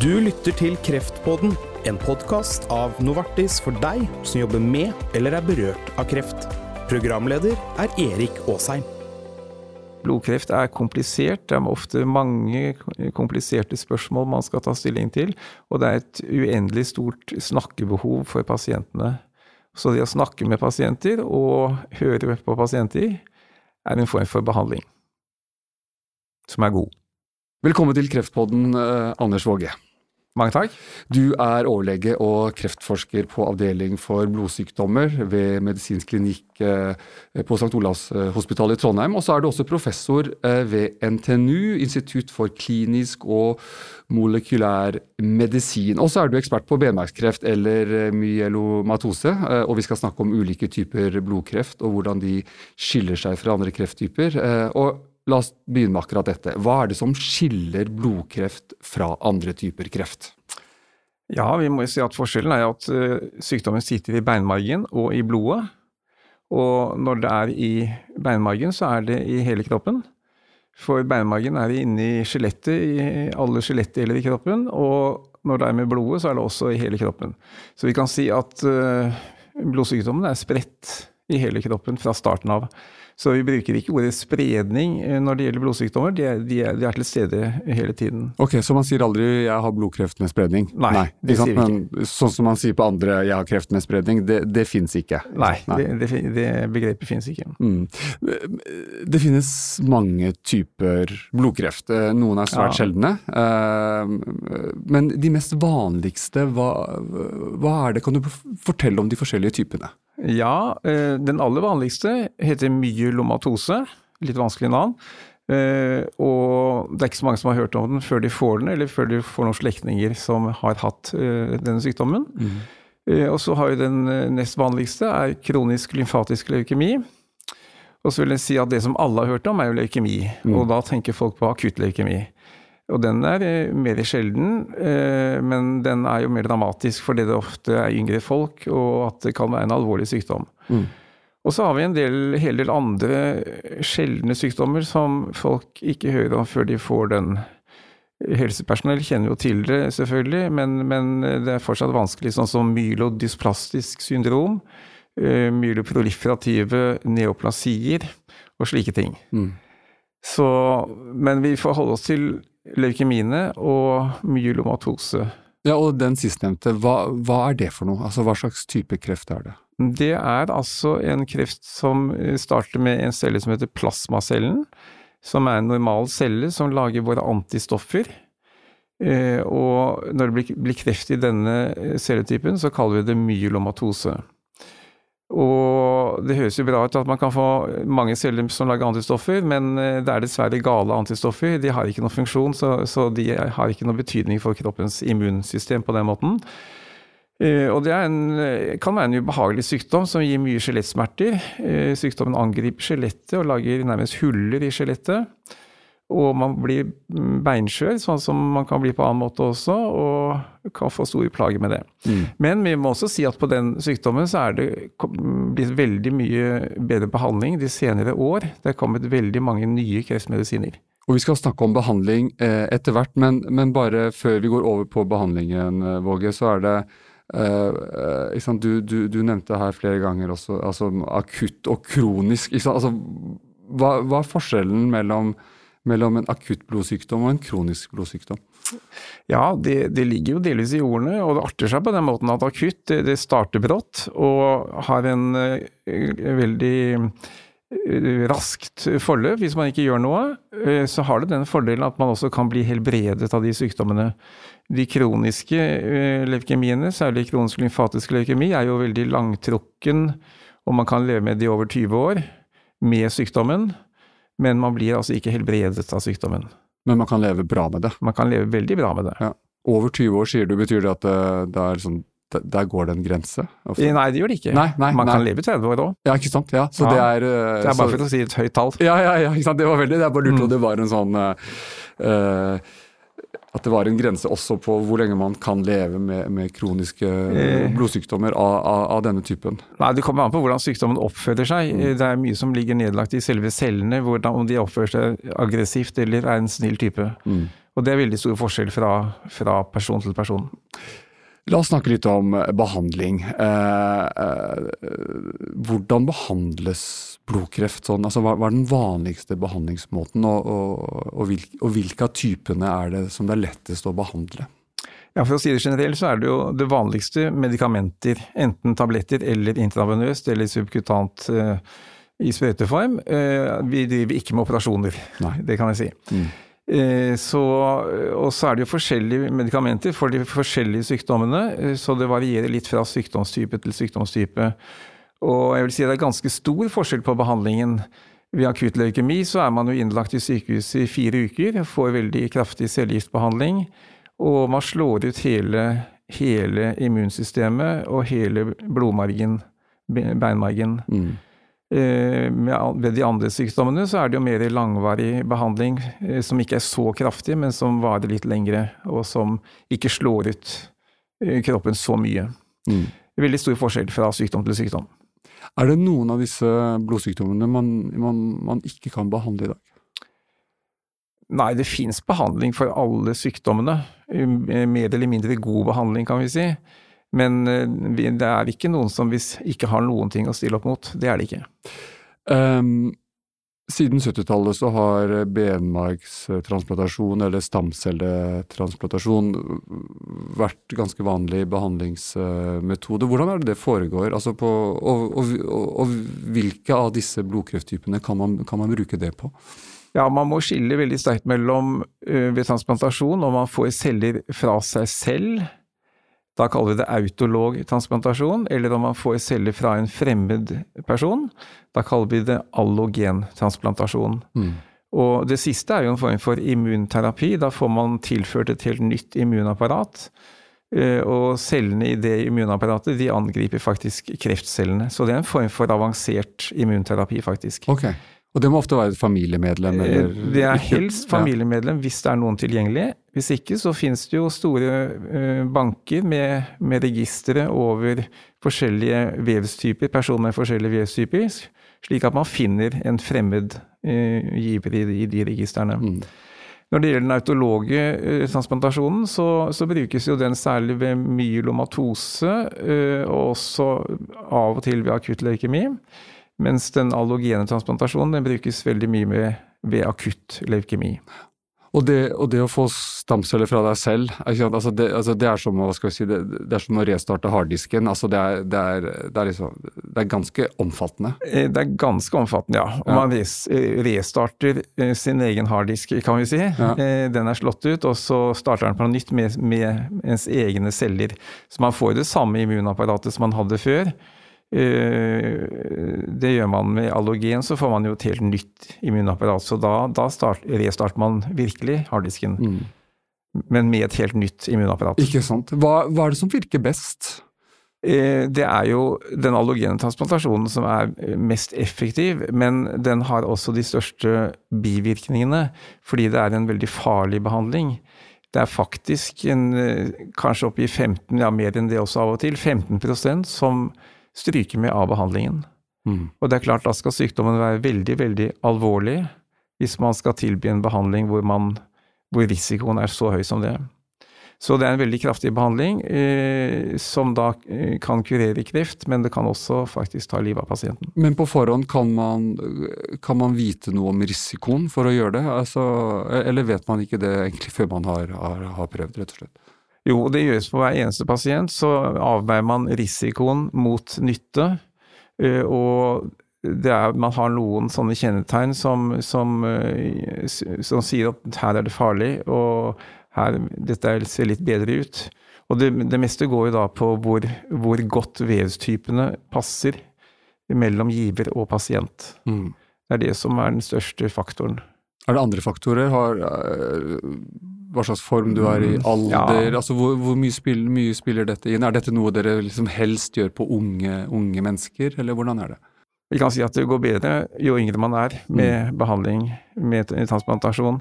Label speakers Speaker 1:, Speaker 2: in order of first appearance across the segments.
Speaker 1: Du lytter til Kreftpodden, en podkast av Novartis for deg som jobber med eller er berørt av kreft. Programleder er Erik Aasheim.
Speaker 2: Blodkreft er komplisert. Det er ofte mange kompliserte spørsmål man skal ta stilling til. Og det er et uendelig stort snakkebehov for pasientene. Så det å snakke med pasienter og høre på pasienter er en form for behandling som er god.
Speaker 3: Velkommen til Kreftpodden, eh, Anders Våge.
Speaker 2: Mange takk.
Speaker 3: Du er overlege og kreftforsker på avdeling for blodsykdommer ved medisinsk klinikk eh, på St. Olavs eh, hospital i Trondheim. Og så er du også professor eh, ved NTNU, Institutt for klinisk og molekylær medisin. Og så er du ekspert på benmargskreft eller myelomatose, og vi skal snakke om ulike typer blodkreft og hvordan de skiller seg fra andre krefttyper. Og La oss begynne med akkurat dette. Hva er det som skiller blodkreft fra andre typer kreft?
Speaker 2: Ja, vi må jo si at Forskjellen er at uh, sykdommen sitter i beinmargen og i blodet. Og når det er i beinmargen, så er det i hele kroppen. For beinmargen er inni skjelettet, i alle skjelettdeler i kroppen. Og når det er med blodet, så er det også i hele kroppen. Så vi kan si at uh, blodsykdommen er spredt i hele kroppen fra starten av. Så vi bruker ikke ordet spredning eh, når det gjelder blodsykdommer, de er, de er, de er til stede hele tiden.
Speaker 3: Ok, Så man sier aldri 'jeg har blodkreft med spredning'?
Speaker 2: Nei, Nei det sier vi ikke.
Speaker 3: Men sånn som man sier på andre 'jeg har kreft med spredning', det, det fins ikke?
Speaker 2: Nei, Nei. Det, det, det, begrepet fins ikke.
Speaker 3: Mm. Det finnes mange typer blodkreft. Eh, noen er svært ja. sjeldne. Eh, men de mest vanligste, hva, hva er det? Kan du fortelle om de forskjellige typene?
Speaker 2: Ja, eh, den aller vanligste heter myelomatose. Litt vanskelig navn. Eh, og det er ikke så mange som har hørt om den før de får den, eller før de får noen slektninger som har hatt eh, denne sykdommen. Mm. Og så har vi den nest vanligste, er kronisk lymfatisk leukemi. Og så vil jeg si at det som alle har hørt om, er jo leukemi. Mm. Og da tenker folk på akutt leukemi. Og den er eh, mer sjelden, eh, men den er jo mer dramatisk fordi det ofte er yngre folk, og at det kan være en alvorlig sykdom. Mm. Og så har vi en del, hel del andre sjeldne sykdommer som folk ikke hører om før de får den. Helsepersonell kjenner jo til det, selvfølgelig, men, men det er fortsatt vanskelig, sånn som mylodysplastisk syndrom, eh, myeloproliferative neoplasier og slike ting. Mm. Så, men vi får holde oss til leukemiene og myelomatose.
Speaker 3: Ja, og den sistnevnte, hva, hva, er det for noe? Altså hva slags type kreft er det?
Speaker 2: Det er altså en kreft som starter med en celle som heter plasmacellen, som er en normal celle som lager våre antistoffer. Eh, og når det blir kreft i denne celletypen, så kaller vi det myelomatose. Og det høres jo bra ut at man kan få mange celler som lager antistoffer, men eh, det er dessverre gale antistoffer. De har ikke noen funksjon, så, så de har ikke noen betydning for kroppens immunsystem på den måten. Uh, og det en, kan være en ubehagelig sykdom som gir mye skjelettsmerter. Sykdommen angriper skjelettet og lager nærmest huller i skjelettet. Og man blir beinskjør, sånn som man kan bli på annen måte også, og kan få store plager med det. Mm. Men vi må også si at på den sykdommen så er det blitt veldig mye bedre behandling de senere år. Det er kommet veldig mange nye kreftmedisiner.
Speaker 3: Og Vi skal snakke om behandling eh, etter hvert, men, men, bare før vi går over på behandlingen, eh, Våge, så er det eh, du, du, du, nevnte her flere ganger også altså akutt og kronisk. Altså, hva, hva er forskjellen mellom mellom en akutt blodsykdom og en kronisk blodsykdom?
Speaker 2: Ja, det, det, ligger jo delvis i ordene, og det arter seg på den måten at akutt det, det starter brått og har en uh, veldig uh, raskt forløp. Hvis man ikke gjør noe, uh, så har det den fordelen at man også kan bli helbredet av de sykdommene. De kroniske leukemiene, særlig kronisk lymfatisk leukemi, er jo veldig langtrukken, og man kan leve med det i over 20 år med sykdommen. Men man blir altså ikke helbredet av sykdommen.
Speaker 3: Men man kan leve bra med det?
Speaker 2: Man kan leve veldig bra med det. Ja.
Speaker 3: Over 20 år, sier du, betyr det at det, det er sånn der går det en grense?
Speaker 2: Ofte. Nei, det gjør det ikke.
Speaker 3: Nei, nei,
Speaker 2: Man
Speaker 3: nei.
Speaker 2: kan leve 30 år òg.
Speaker 3: Ja, ikke sant. Ja, så ja. det er uh,
Speaker 2: Det er bare for å si et høyt tall.
Speaker 3: Ja, ja, ja, ikke sant. Det var veldig Det er bare lurt mm. det var en sånn uh, at det var en grense også på hvor lenge man kan leve med, med kroniske eh. blodsykdommer av, av, av, denne typen?
Speaker 2: Nei, Det kommer an på hvordan sykdommen oppfører seg. Mm. Det er mye som ligger nedlagt i selve cellene, hvordan, om de oppfører seg aggressivt eller er en snill type. Mm. Og det er veldig stor forskjell fra, fra person til person.
Speaker 3: La oss snakke litt om behandling. Eh, eh, hvordan behandles blodkreft sånn? Altså, hva, er den vanligste behandlingsmåten, og, og, og, hvilke, og, hvilke, av typene er det som det er lettest å behandle?
Speaker 2: Ja, For å si det generelt, så er det jo det vanligste medikamenter. Enten tabletter eller intravenøst eller subkutant eh, i sprøyteform. Eh, vi driver ikke med operasjoner, Nei. det kan jeg si. Mm. Eh, så, og så er det jo forskjellige medikamenter for de forskjellige sykdommene, eh, så det varierer litt fra sykdomstype til sykdomstype. Og jeg vil si det er ganske stor forskjell på behandlingen. Ved akutt leukemi så er man jo innlagt i sykehus i fire uker, får veldig kraftig cellegiftbehandling, og man slår ut hele, hele immunsystemet og hele blodmargen, beinmargen. Mm. Eh, ved de andre sykdommene så er det jo mer langvarig behandling eh, som ikke er så kraftig, men som varer litt lengre, og som ikke slår ut eh, kroppen så mye. Mm. Veldig stor forskjell fra sykdom til sykdom.
Speaker 3: Er det noen av disse blodsykdommene man, man, man ikke kan behandle i dag?
Speaker 2: Nei, det fins behandling for alle sykdommene. Mer eller mindre god behandling, kan vi si. Men eh, det er ikke noen som hvis ikke har noen ting å stille opp mot. Det er det ikke. Um,
Speaker 3: siden 70-tallet så har benmargstransplantasjon eller stamcelletransplantasjon vært ganske vanlig behandlingsmetode. Hvordan er det det foregår? Altså på, og, og, og, og, hvilke av disse blodkrefttypene kan man, kan man, bruke det på?
Speaker 2: Ja, Man må skille veldig sterkt mellom uh, ved transplantasjon om man får celler fra seg selv da kaller vi det autolog transplantasjon, eller om man får celler fra en fremmed person. Da kaller vi det allogentransplantasjon. Mm. Og det siste er jo en form for immunterapi. Da får man tilført et helt nytt immunapparat. Eh, og cellene i det immunapparatet de angriper faktisk kreftcellene. Så det er en form for avansert immunterapi, faktisk.
Speaker 3: Okay. Og det må ofte være et familiemedlem? Eh, eller?
Speaker 2: Det er helst familiemedlem hvis det er noen tilgjengelig. Hvis ikke så finnes det jo store eh, banker med, med registre over forskjellige vevstyper, personer med forskjellige vevstyper, slik at man finner en fremmed uh, giver i, i, de registrene. Mm. Når det gjelder den autologe uh, transplantasjonen, så, så, brukes jo den særlig ved myelomatose, uh, og også av og til ved akutt leukemi. Mens den allogene transplantasjonen den brukes veldig mye med, ved akutt leukemi.
Speaker 3: Og det, og det, å få stamceller fra deg selv, altså det, altså det, er som, si, det, er som, å restarte harddisken. Altså det, er, er, er liksom, det, er, ganske omfattende.
Speaker 2: Eh, det er ganske omfattende, ja. Og ja. man res, eh, restarter eh, sin egen harddisk, kan vi si. Ja. Den er slått ut, og så starter den på nytt med, med ens egne celler. Så man får det samme immunapparatet som man hadde før. Eh, det gjør man med allogen, så får man jo et helt nytt immunapparat. Så da, da start, restarter man virkelig harddisken. Mm. Men med et helt nytt immunapparat.
Speaker 3: Ikke sant. Hva, hva er det som virker best?
Speaker 2: Eh, det er jo den allogene transplantasjonen som er mest effektiv, men den har også de største bivirkningene, fordi det er en veldig farlig behandling. Det er faktisk en, eh, kanskje oppi 15, ja mer enn det også av og til, 15% som stryke med av behandlingen. Mm. Og det er klart, da skal sykdommen være veldig, veldig alvorlig hvis man skal tilby en behandling hvor, man, hvor risikoen er så høy som det. Så det er en veldig kraftig behandling eh, som da eh, kan kurere kreft, men det kan også faktisk ta livet av pasienten.
Speaker 3: Men på forhånd kan man, kan man vite noe om risikoen for å gjøre det? Altså, eller vet man ikke det egentlig før man har, har, har prøvd, rett og slett?
Speaker 2: Jo, det gjøres på hver eneste pasient. Så avveier man risikoen mot nytte. Eh, og er, man har noen sånne kjennetegn som, som, eh, som, sier at her er det farlig, og her, dette ser litt bedre ut. Og det, det meste går jo da på hvor, hvor, godt vevstypene passer mellom giver og pasient. Mm. Det er det som er den største faktoren.
Speaker 3: Er det andre faktorer? Har, eh, hva slags form du er i, mm, alder ja. altså Hvor, hvor mye, spiller, mye, spiller, dette inn? Er dette noe dere liksom helst gjør på unge, unge, mennesker, eller hvordan er det?
Speaker 2: Vi kan si at det går bedre jo yngre man er med mm. behandling med transplantasjon.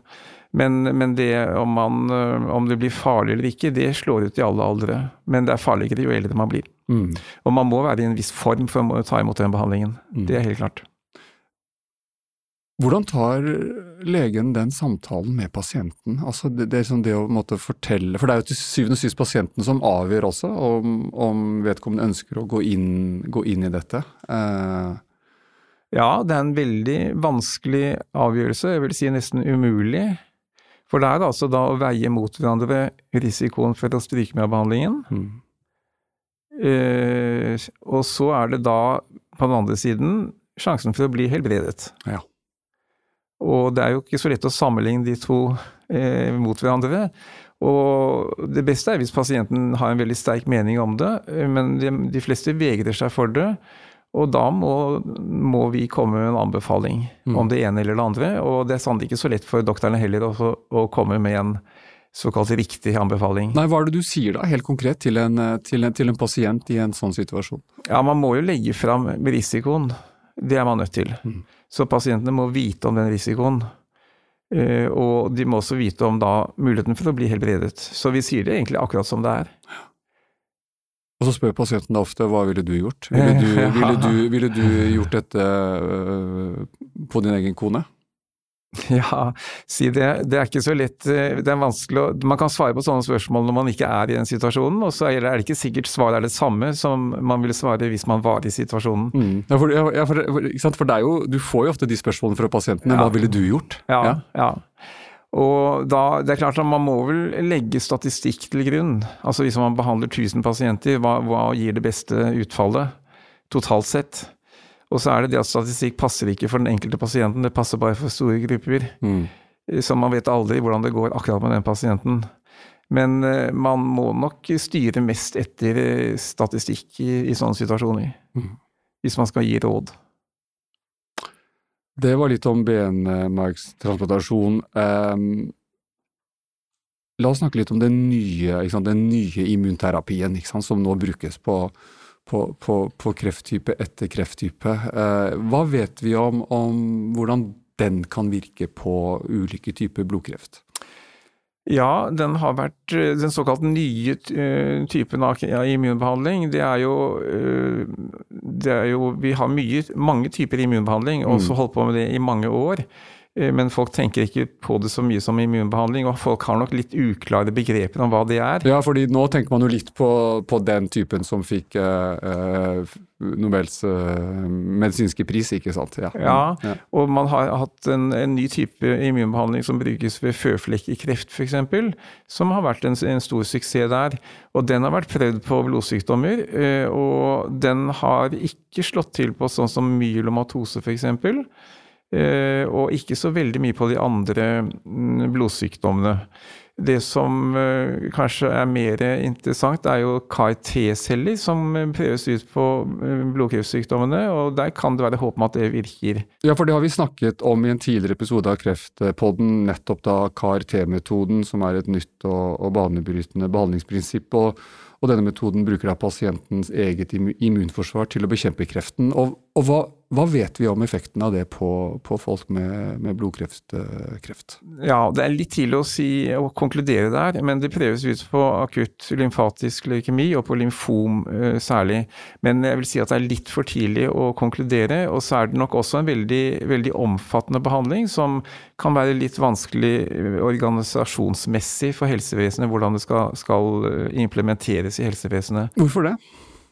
Speaker 2: Men, men det om, man, om, det blir farlig eller ikke, det slår ut i alle aldre. Men det er farligere jo eldre man blir. Mm. Og man må være i en viss form for å ta imot den behandlingen. Mm. Det er helt klart.
Speaker 3: Hvordan tar legen den samtalen med pasienten? Altså det, det, det å måtte fortelle For det er jo til syvende og sist pasienten som avgjør også om, om vedkommende ønsker å gå inn, gå inn i dette. Eh.
Speaker 2: Ja, det er en veldig vanskelig avgjørelse, jeg vil si nesten umulig. For det er altså da å veie mot hverandre risikoen for å stryke med av behandlingen. Mm. Eh, og så er det da, på den andre siden, sjansen for å bli helbredet. Ja. Og det er jo ikke så lett å sammenligne de to eh, mot hverandre. Og det beste er hvis pasienten har en veldig sterk mening om det, eh, men de, de fleste vegrer seg for det. Og da må, må vi komme med en anbefaling mm. om det ene eller det andre. Og det er sannelig ikke så lett for doktorene heller å, å komme med en såkalt riktig anbefaling.
Speaker 3: Nei, Hva er det du sier da, helt konkret, til en, til en, til en pasient i en sånn situasjon?
Speaker 2: Ja, Man må jo legge fram risikoen. Det er man nødt til. Mm. Så pasientene må vite om den risikoen. Eh, og de må også vite om da muligheten for å bli helbredet. Så vi sier det egentlig akkurat som det er.
Speaker 3: Og så spør pasienten ofte hva ville du gjort? Ville du, ville du, ville du gjort dette øh, på din egen kone?
Speaker 2: Ja, si det. Det er ikke så lett. Eh, det er vanskelig å Man kan svare på sånne spørsmål når man ikke er i den situasjonen, og så er det ikke sikkert svaret er det samme som man ville svare hvis man var i situasjonen. Mm.
Speaker 3: Ja, for, ja, for, for, det er jo, du får jo ofte de spørsmålene fra pasientene. Ja. Hva ville du gjort?
Speaker 2: Ja, ja. ja. Og da, det er klart at Man må vel legge statistikk til grunn. Altså Hvis man behandler 1000 pasienter, hva, hva gir det beste utfallet totalt sett? Og så er det det at statistikk passer ikke for den enkelte pasienten, det passer bare for store grupper. Mm. Så man vet aldri hvordan det går akkurat med den pasienten. Men uh, man må nok styre mest etter uh, statistikk i, i, sånne situasjoner. Mm. Hvis man skal gi råd.
Speaker 3: Det var litt om benmargstransplantasjon. Um, la oss snakke litt om den nye, den nye immunterapien som nå brukes på på, på, på krefttype etter krefttype. Eh, hva vet vi om, om, hvordan den kan virke på ulike typer blodkreft?
Speaker 2: Ja, den har vært eh, den såkalt nye uh, typen av immunbehandling. Det er jo, uh, det er jo Vi har mye, mange typer immunbehandling, og også mm. holdt på med det i mange år. Eh, men folk tenker ikke på det så mye som immunbehandling, og folk har nok litt uklare begreper om hva det er.
Speaker 3: Ja, fordi nå tenker man jo litt på, på den typen som fikk eh, Nobels eh, medisinske pris, ikke sant?
Speaker 2: Ja, ja, ja. og man har hatt en, en, ny type immunbehandling som brukes ved føflekkekreft f.eks., som har vært en, en, stor suksess der. Og den har vært prøvd på blodsykdommer, eh, og den har ikke slått til på sånn som myelomatose f.eks. Eh, og ikke så veldig mye på de andre mm, blodsykdommene. Det som eh, kanskje er mer interessant, er jo CAR-T-celler som eh, prøves ut på blodkreftsykdommene, og der kan det være håp om at det virker.
Speaker 3: Ja, for det har vi snakket om i en tidligere episode av Kreftpodden, nettopp da CAR-T-metoden, som er et nytt og, og banebrytende behandlingsprinsipp. og og denne metoden bruker da pasientens eget immunforsvar til å bekjempe kreften. Og, og hva, hva, vet vi om effekten av det på, på folk med, med blodkreft?
Speaker 2: Ja, Det er litt tidlig å, si, å konkludere der, men det prøves ut på akutt lymfatisk leukemi og på lymfom uh, særlig. Men jeg vil si at det er litt for tidlig å konkludere. Og så er det nok også en veldig, veldig omfattende behandling som kan være litt vanskelig eh, organisasjonsmessig for helsevesenet, hvordan det skal, skal eh, implementeres i helsevesenet.
Speaker 3: Hvorfor det?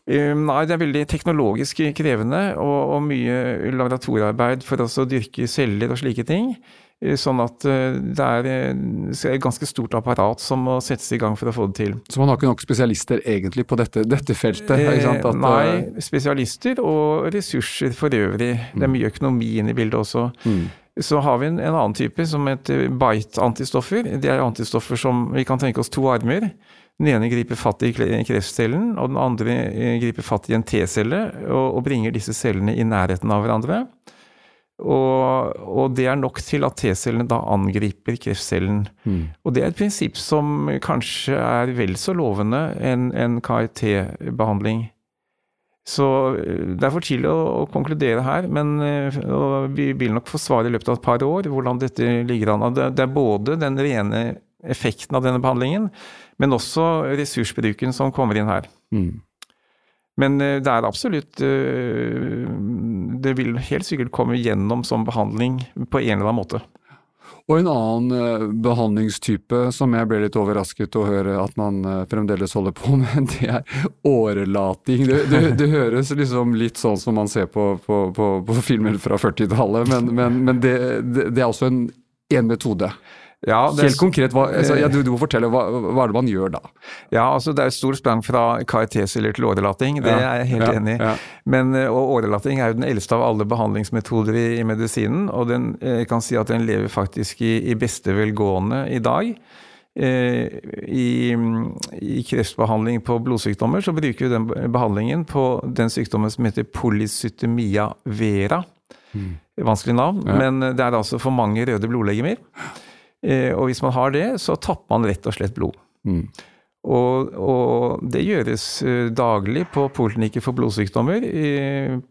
Speaker 2: Um, nei, det er veldig teknologisk krevende og, og mye laboratoriearbeid for å dyrke celler og slike ting. Sånn at det er et ganske stort apparat som må settes i gang for å få det til.
Speaker 3: Så man har ikke nok spesialister egentlig på dette, dette feltet?
Speaker 2: At, nei, spesialister og ressurser for øvrig. Det er mm. mye økonomi inne i bildet også. Mm. Så har vi en, en annen type som heter bite-antistoffer. Det er antistoffer som vi kan tenke oss to armer. Den ene griper fatt i kreftcellen, og den andre eh, griper fatt i en T-celle og, og, bringer disse cellene i nærheten av hverandre. Og, og det er nok til at T-cellene da angriper kreftcellen. Mm. Og det er et prinsipp som kanskje er vel så lovende enn en KIT-behandling. Så eh, det er for tidlig å, konkludere her, men eh, vi vil nok få svar i løpet av et par år hvordan dette ligger an. Det, det er både den rene effekten av denne behandlingen, men også ressursbruken som kommer inn her. Mm. Men det er absolutt Det vil helt sikkert komme gjennom som behandling på en eller annen måte.
Speaker 3: Og en annen behandlingstype som jeg ble litt overrasket å høre at man fremdeles holder på med, det er årelating. Det, det, det høres liksom litt sånn som man ser på, på, på, på filmer fra 40-tallet, men, men, men det, det, er også en, en metode. Ja, det, Helt konkret, hva, altså, ja, du, du, må fortelle, hva, hva, er det man gjør da?
Speaker 2: Ja, altså Det er et stort sprang fra karakterceller til årelating, det ja, er jeg helt ja, enig i. Men, eh, og Årelating er jo den eldste av alle behandlingsmetoder i, i medisinen, og den jeg eh, kan si at den lever faktisk i, i beste velgående i dag. Eh, I, I, kreftbehandling på blodsykdommer så bruker vi den behandlingen på den sykdommen som heter polycytemia vera. Mm. Vanskelig navn, men det er altså for mange røde blodlegemer. Eh, og hvis man har det, så tapper man rett og slett blod. Mm. Og, og, det gjøres eh, daglig på poliklinikker for blodsykdommer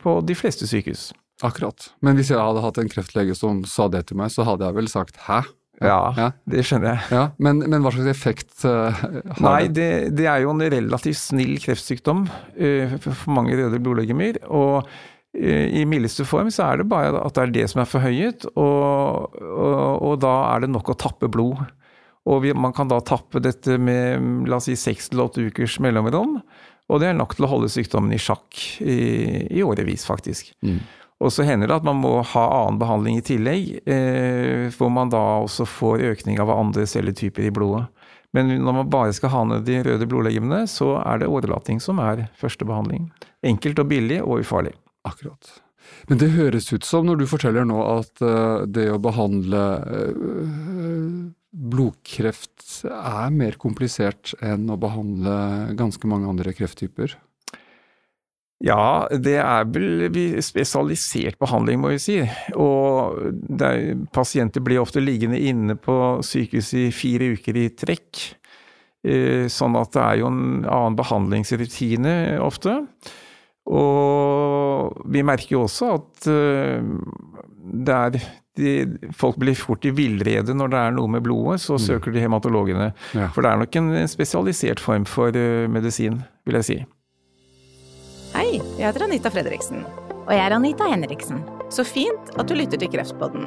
Speaker 2: på de fleste sykehus.
Speaker 3: Akkurat. Men hvis jeg hadde hatt en kreftlege som sa det til meg, så hadde jeg vel sagt hæ?
Speaker 2: Ja, ja. det skjønner jeg.
Speaker 3: Ja, men, men, hva slags effekt uh, har
Speaker 2: Nei, det? Det, er jo en relativt snill kreftsykdom uh, for mange røde blodlegemer. Og i mildeste form så er det bare at det er det som er forhøyet, og, og, og da er det nok å tappe blod. Og vi, man kan da tappe dette med la oss si seks til åtte ukers mellomrom, og det er nok til å holde sykdommen i sjakk i, i årevis, faktisk. Mm. Og så hender det at man må ha annen behandling i tillegg, eh, hvor man da også får økning av andre celletyper i blodet. Men når man bare skal ha ned de røde blodlegemene, så er det årelating som er første behandling. Enkelt og billig og ufarlig.
Speaker 3: Akkurat. Men det høres ut som, når du forteller nå, at uh, det å behandle uh, blodkreft er mer komplisert enn å behandle ganske mange andre krefttyper?
Speaker 2: Ja, det er vel spesialisert behandling, må vi si. Og er, pasienter blir ofte liggende inne på sykehus i fire uker i trekk. Sånn at det er jo en annen behandlingsrutine ofte. Og vi merker jo også at eh, det er de, folk blir fort i villrede når det er noe med blodet, så mm. søker de hematologene. Ja. For det er nok en spesialisert form for uh, medisin, vil jeg si.
Speaker 4: Hei, jeg heter Anita Fredriksen.
Speaker 5: Og jeg er Anita Henriksen.
Speaker 4: Så fint at du lytter til Kreftpodden.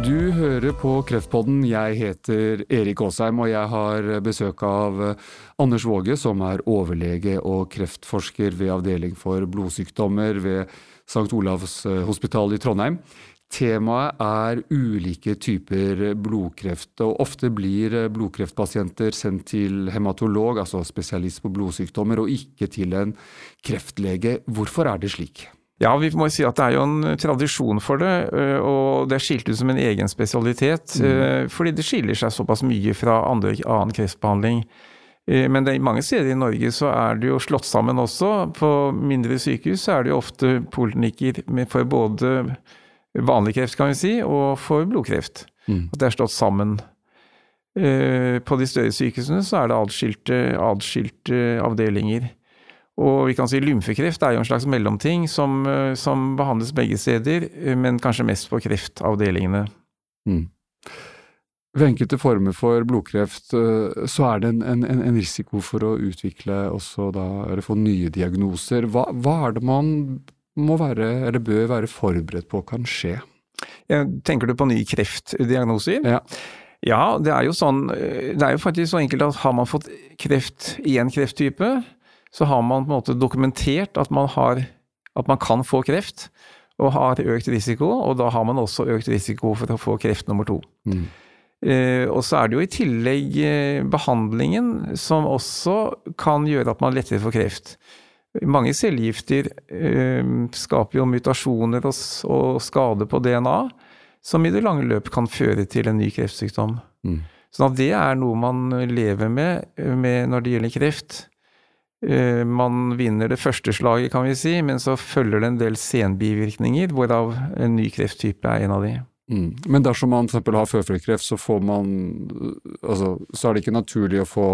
Speaker 3: Du hører på Kreftpodden. Jeg heter Erik Aasheim, og jeg har besøk av eh, Anders Våge, som er overlege og kreftforsker ved avdeling for blodsykdommer ved St. Olavs eh, hospital i Trondheim. Temaet er ulike typer blodkreft, og ofte blir eh, blodkreftpasienter sendt til hematolog, altså spesialist på blodsykdommer, og ikke til en kreftlege. Hvorfor er det slik?
Speaker 2: Ja, vi må jo si at det er jo en tradisjon for det, og det er skilt ut som en egen spesialitet. Mm. Fordi det skiller seg såpass mye fra andre, annen kreftbehandling. Men det, mange steder i Norge så er det jo slått sammen også. På mindre sykehus så er det jo ofte poliklinikker for både vanlig kreft, kan vi si, og for blodkreft. Mm. At det er slått sammen. På de større sykehusene så er det adskilte, adskilte avdelinger. Og vi kan si lymfekreft er jo en slags mellomting som, eh, som behandles begge steder, eh, men kanskje mest på kreftavdelingene. Mm.
Speaker 3: Ved enkelte former for blodkreft eh, så er det en, en, en risiko for å utvikle også da, eller få nye diagnoser. Hva, hva, er det man må være, eller bør være forberedt på kan skje?
Speaker 2: Tenker du på nye kreftdiagnoser?
Speaker 3: Ja.
Speaker 2: ja, det er jo sånn Det er jo faktisk så enkelt at har man fått kreft i en krefttype, så har man på en måte dokumentert at man, har, at man kan få kreft, og har økt risiko, og da har man også økt risiko for å få kreft nummer to. Mm. Eh, og så er det jo i tillegg eh, behandlingen som også kan gjøre at man lettere får kreft. Mange cellegifter eh, skaper jo mutasjoner og, og skade på DNA, som i det lange løp kan føre til en ny kreftsykdom. Mm. Sånn at det er noe man lever med, med når det gjelder kreft. Eh, man vinner det første slaget, kan vi si, men så følger det en del senbivirkninger, hvorav en ny krefttype er en av de.
Speaker 3: Mm. Men dersom man f.eks. har føflekkreft, så får man altså, Så er det ikke naturlig å få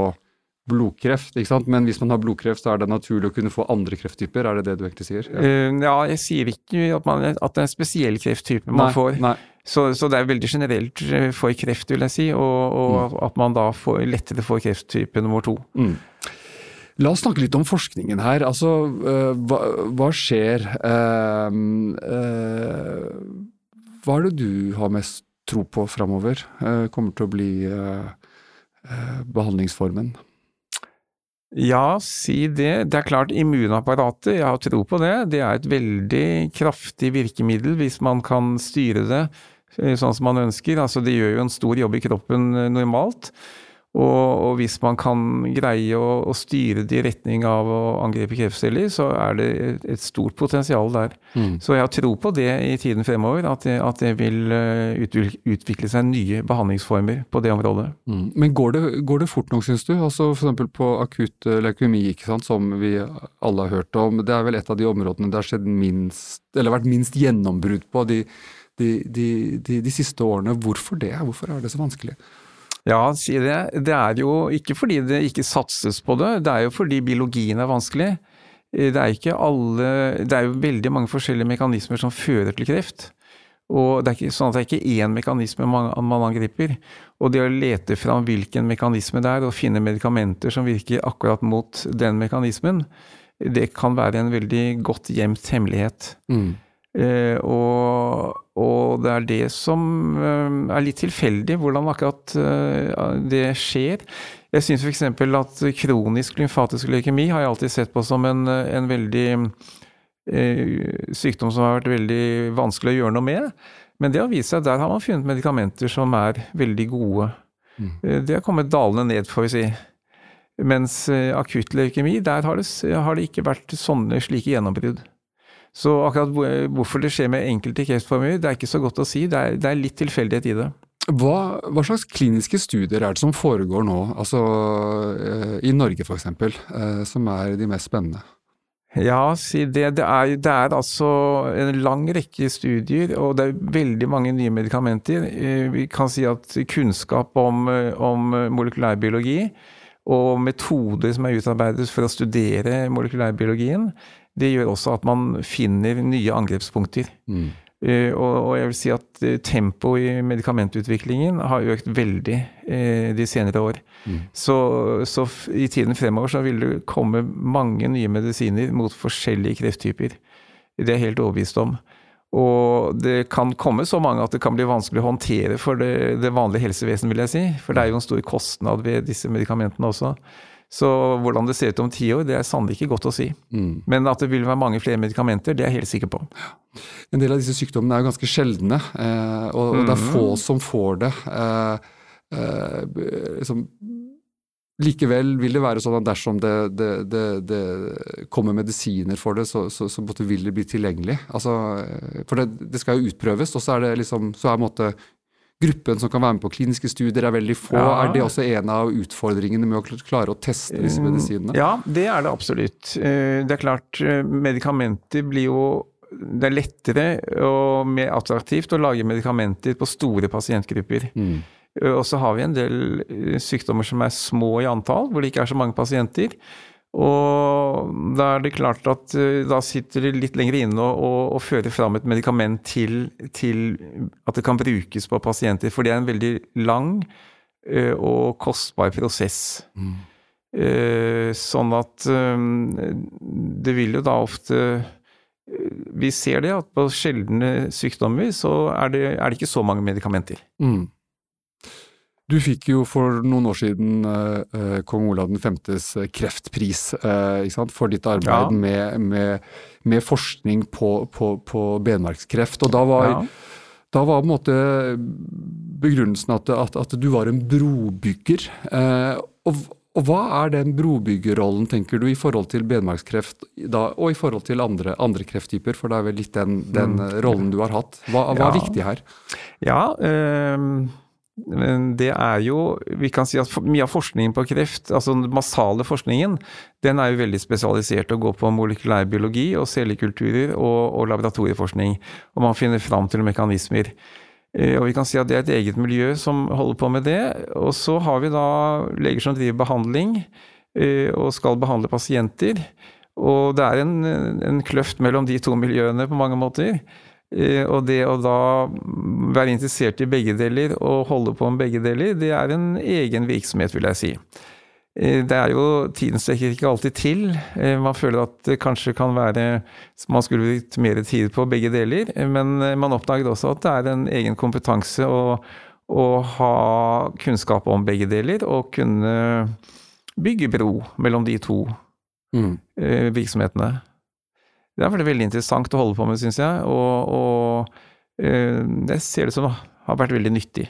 Speaker 3: blodkreft, ikke sant? men hvis man har blodkreft, så er det naturlig å kunne få andre krefttyper, er det det du egentlig sier?
Speaker 2: Ja, uh, ja jeg sier ikke at, man, at, det er en spesiell krefttype man
Speaker 3: nei,
Speaker 2: får.
Speaker 3: Nei.
Speaker 2: Så, så, det er veldig generelt eh, for kreft, vil jeg si, og, og mm. at man da får, lettere får krefttype nummer to.
Speaker 3: Mm. La oss snakke litt om forskningen her. Altså, uh, hva, hva, skjer? Uh, uh, hva er det du har mest tro på framover? kommer til å bli behandlingsformen?
Speaker 2: Ja, si det. Det er klart immunapparatet, jeg har tro på det. Det er et veldig kraftig virkemiddel hvis man kan styre det sånn som man ønsker. Altså det gjør jo en stor jobb i kroppen normalt. Og, og, hvis man kan greie å, å, styre det i retning av å angripe kreftceller, så er det et, et stort potensial der. Mm. Så jeg har tro på det i tiden fremover, at det, at det vil eh, utvikle seg nye behandlingsformer på det området.
Speaker 3: Mm. Men går det, går det, fort nok, syns du? Altså F.eks. på akutt eh, leukemi, som vi alle har hørt om. Det er vel et av de områdene det har minst, eller vært minst gjennombrudd på de, de, de, de siste årene. Hvorfor det? Hvorfor er det så vanskelig?
Speaker 2: Ja, si det. Det er jo ikke fordi det ikke satses på det, det er jo fordi biologien er vanskelig. Det er, ikke alle, det er jo veldig mange forskjellige mekanismer som fører til kreft. Og det er ikke sånn at det er ikke én mekanisme man, man angriper. Og det å lete fram hvilken mekanisme det er, og finne medikamenter som virker akkurat mot den mekanismen, det kan være en veldig godt gjemt hemmelighet. Mm. Eh, og, og, det er det som eh, er litt tilfeldig, hvordan akkurat eh, det skjer. Jeg syns f.eks. at kronisk lymfatisk leukemi har jeg alltid sett på som en, en veldig sykdom som har vært veldig vanskelig å gjøre noe med. Men det har vist seg at der har man funnet medikamenter som er veldig gode. Mm. Det har kommet dalende ned, får vi si. Mens akutt leukemi, der har det, har det ikke vært sånne slike gjennombrudd. Så akkurat hvorfor det skjer med enkelte kreftformer, det er ikke så godt å si. Det er, det er litt tilfeldighet i det.
Speaker 3: Hva, hva, slags kliniske studier er det som foregår nå, altså eh, i Norge f.eks., eh, som er de mest spennende?
Speaker 2: Ja, det. Det er, det er, altså en lang rekke studier, og det er veldig mange nye medikamenter. Eh, vi kan si at kunnskap om, om molekylærbiologi og metoder som er utarbeidet for å studere molekylærbiologien, det gjør også at man finner nye angrepspunkter. Mm. Uh, og, og, jeg vil si at uh, tempoet i medikamentutviklingen har økt veldig uh, de senere år. Mm. Så, så i tiden fremover så vil det komme mange nye medisiner mot forskjellige krefttyper. Det er jeg helt overbevist om. Og det kan komme så mange at det kan bli vanskelig å håndtere for det, det vanlige helsevesen, vil jeg si. For det er jo en stor kostnad ved disse medikamentene også. Så hvordan det ser ut om ti år, det er sannelig ikke godt å si. Mm. Men at det vil være mange flere medikamenter, det er jeg helt sikker på.
Speaker 3: En del av disse sykdommene er jo ganske sjeldne, eh, og, det er få mm. som får det. Eh, eh, liksom, Likevel vil det være sånn at dersom det, det, det, det kommer medisiner for det, så, så, så vil det bli tilgjengelig. Altså, for det, skal jo utprøves, og så er det liksom, så er måte, gruppen som kan være med på kliniske studier er veldig få. Ja. Er det også en av utfordringene med å klare å teste disse mm, medisinene?
Speaker 2: Ja, det er det absolutt. Eh, det er klart, eh, medikamenter blir jo det er lettere og mer attraktivt å lage medikamenter på store pasientgrupper. Mm. Eh, og så har vi en del sykdommer som er små i antall, hvor det ikke er så mange pasienter. Og da er det klart at eh, da sitter det litt lenger inne og fører fram et medikament til, til, at det kan brukes på pasienter, for det er en veldig lang ø, og kostbar prosess. Mm. Uh, sånn at um, det vil jo da ofte Vi ser det at på sjeldne sykdommer så er det, er det ikke så mange medikamenter. Mm.
Speaker 3: Du fikk jo for noen år siden uh, kong Olav 5.s kreftpris uh, for ditt arbeid ja. med, med, med, forskning på, på, på, benmarkskreft. Og da var, ja. da var på en måte begrunnelsen at, at, at du var en brobygger. Uh, og, og, hva er den brobyggerrollen, tenker du, i forhold til benmarkskreft da, og i forhold til andre, andre, krefttyper? For det er vel litt den, den mm. rollen du har hatt. Hva, hva ja. er viktig her?
Speaker 2: Ja, øh det er jo Vi kan si at mye av forskningen på kreft, altså den massale forskningen, den er jo veldig spesialisert og går på molekylærbiologi og cellekulturer og, og laboratorieforskning. Og man finner fram til mekanismer. Eh, og vi kan si at det er et eget miljø som holder på med det. Og så har vi da leger som driver behandling eh, og skal behandle pasienter. Og det er en, en kløft mellom de to miljøene på mange måter. Eh, og det å da være interessert i begge deler og holde på med begge deler, det er en egen virksomhet, vil jeg si. Eh, det er jo Tiden strekker ikke alltid til. Eh, man føler at det kanskje kan være Man skulle brukt mer tid på begge deler, men man oppdaget også at det er en egen kompetanse å, å ha kunnskap om begge deler og kunne bygge bro mellom de to mm. virksomhetene. Det er veldig, interessant å holde på med, syns jeg, og, og eh, jeg ser det som har vært veldig nyttig.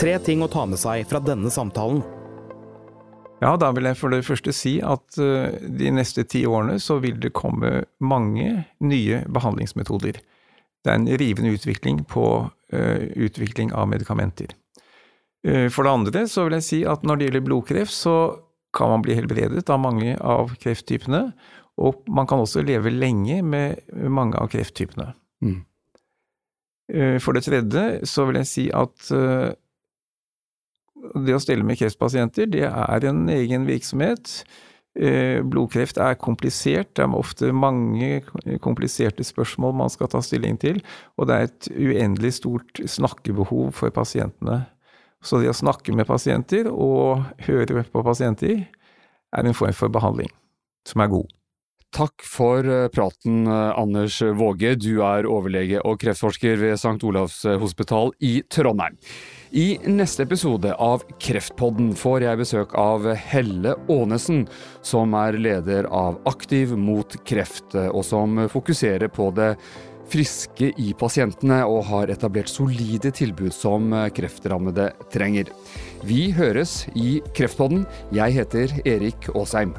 Speaker 1: Tre ting å ta med seg fra denne samtalen.
Speaker 2: Ja, da vil jeg for det første si at uh, de neste ti årene så vil det komme mange nye behandlingsmetoder. Det er en rivende utvikling på uh, utvikling av medikamenter. For det andre så vil jeg si at når det gjelder blodkreft, så kan man bli helbredet av mange av krefttypene, og man kan også leve lenge med mange av krefttypene. Mm. Eh, for det tredje så vil jeg si at eh, det å stelle med kreftpasienter, det er en egen virksomhet. Eh, blodkreft er komplisert, det er ofte mange kompliserte spørsmål man skal ta stilling til, og det er et uendelig stort snakkebehov for pasientene. Så det å snakke med pasienter og høre på pasienter er en form for behandling som er god.
Speaker 3: Takk for eh, praten, eh, Anders Våge. Du er overlege og kreftforsker ved St. Olavs eh, hospital i Trondheim. I neste episode av Kreftpodden får jeg besøk av Helle Aanesen, som er leder av Aktiv mot kreft, og som fokuserer på det friske i pasientene og har etablert solide tilbud som kreftrammede trenger. Vi høres i Kreftpodden. Jeg heter Erik Aasheim.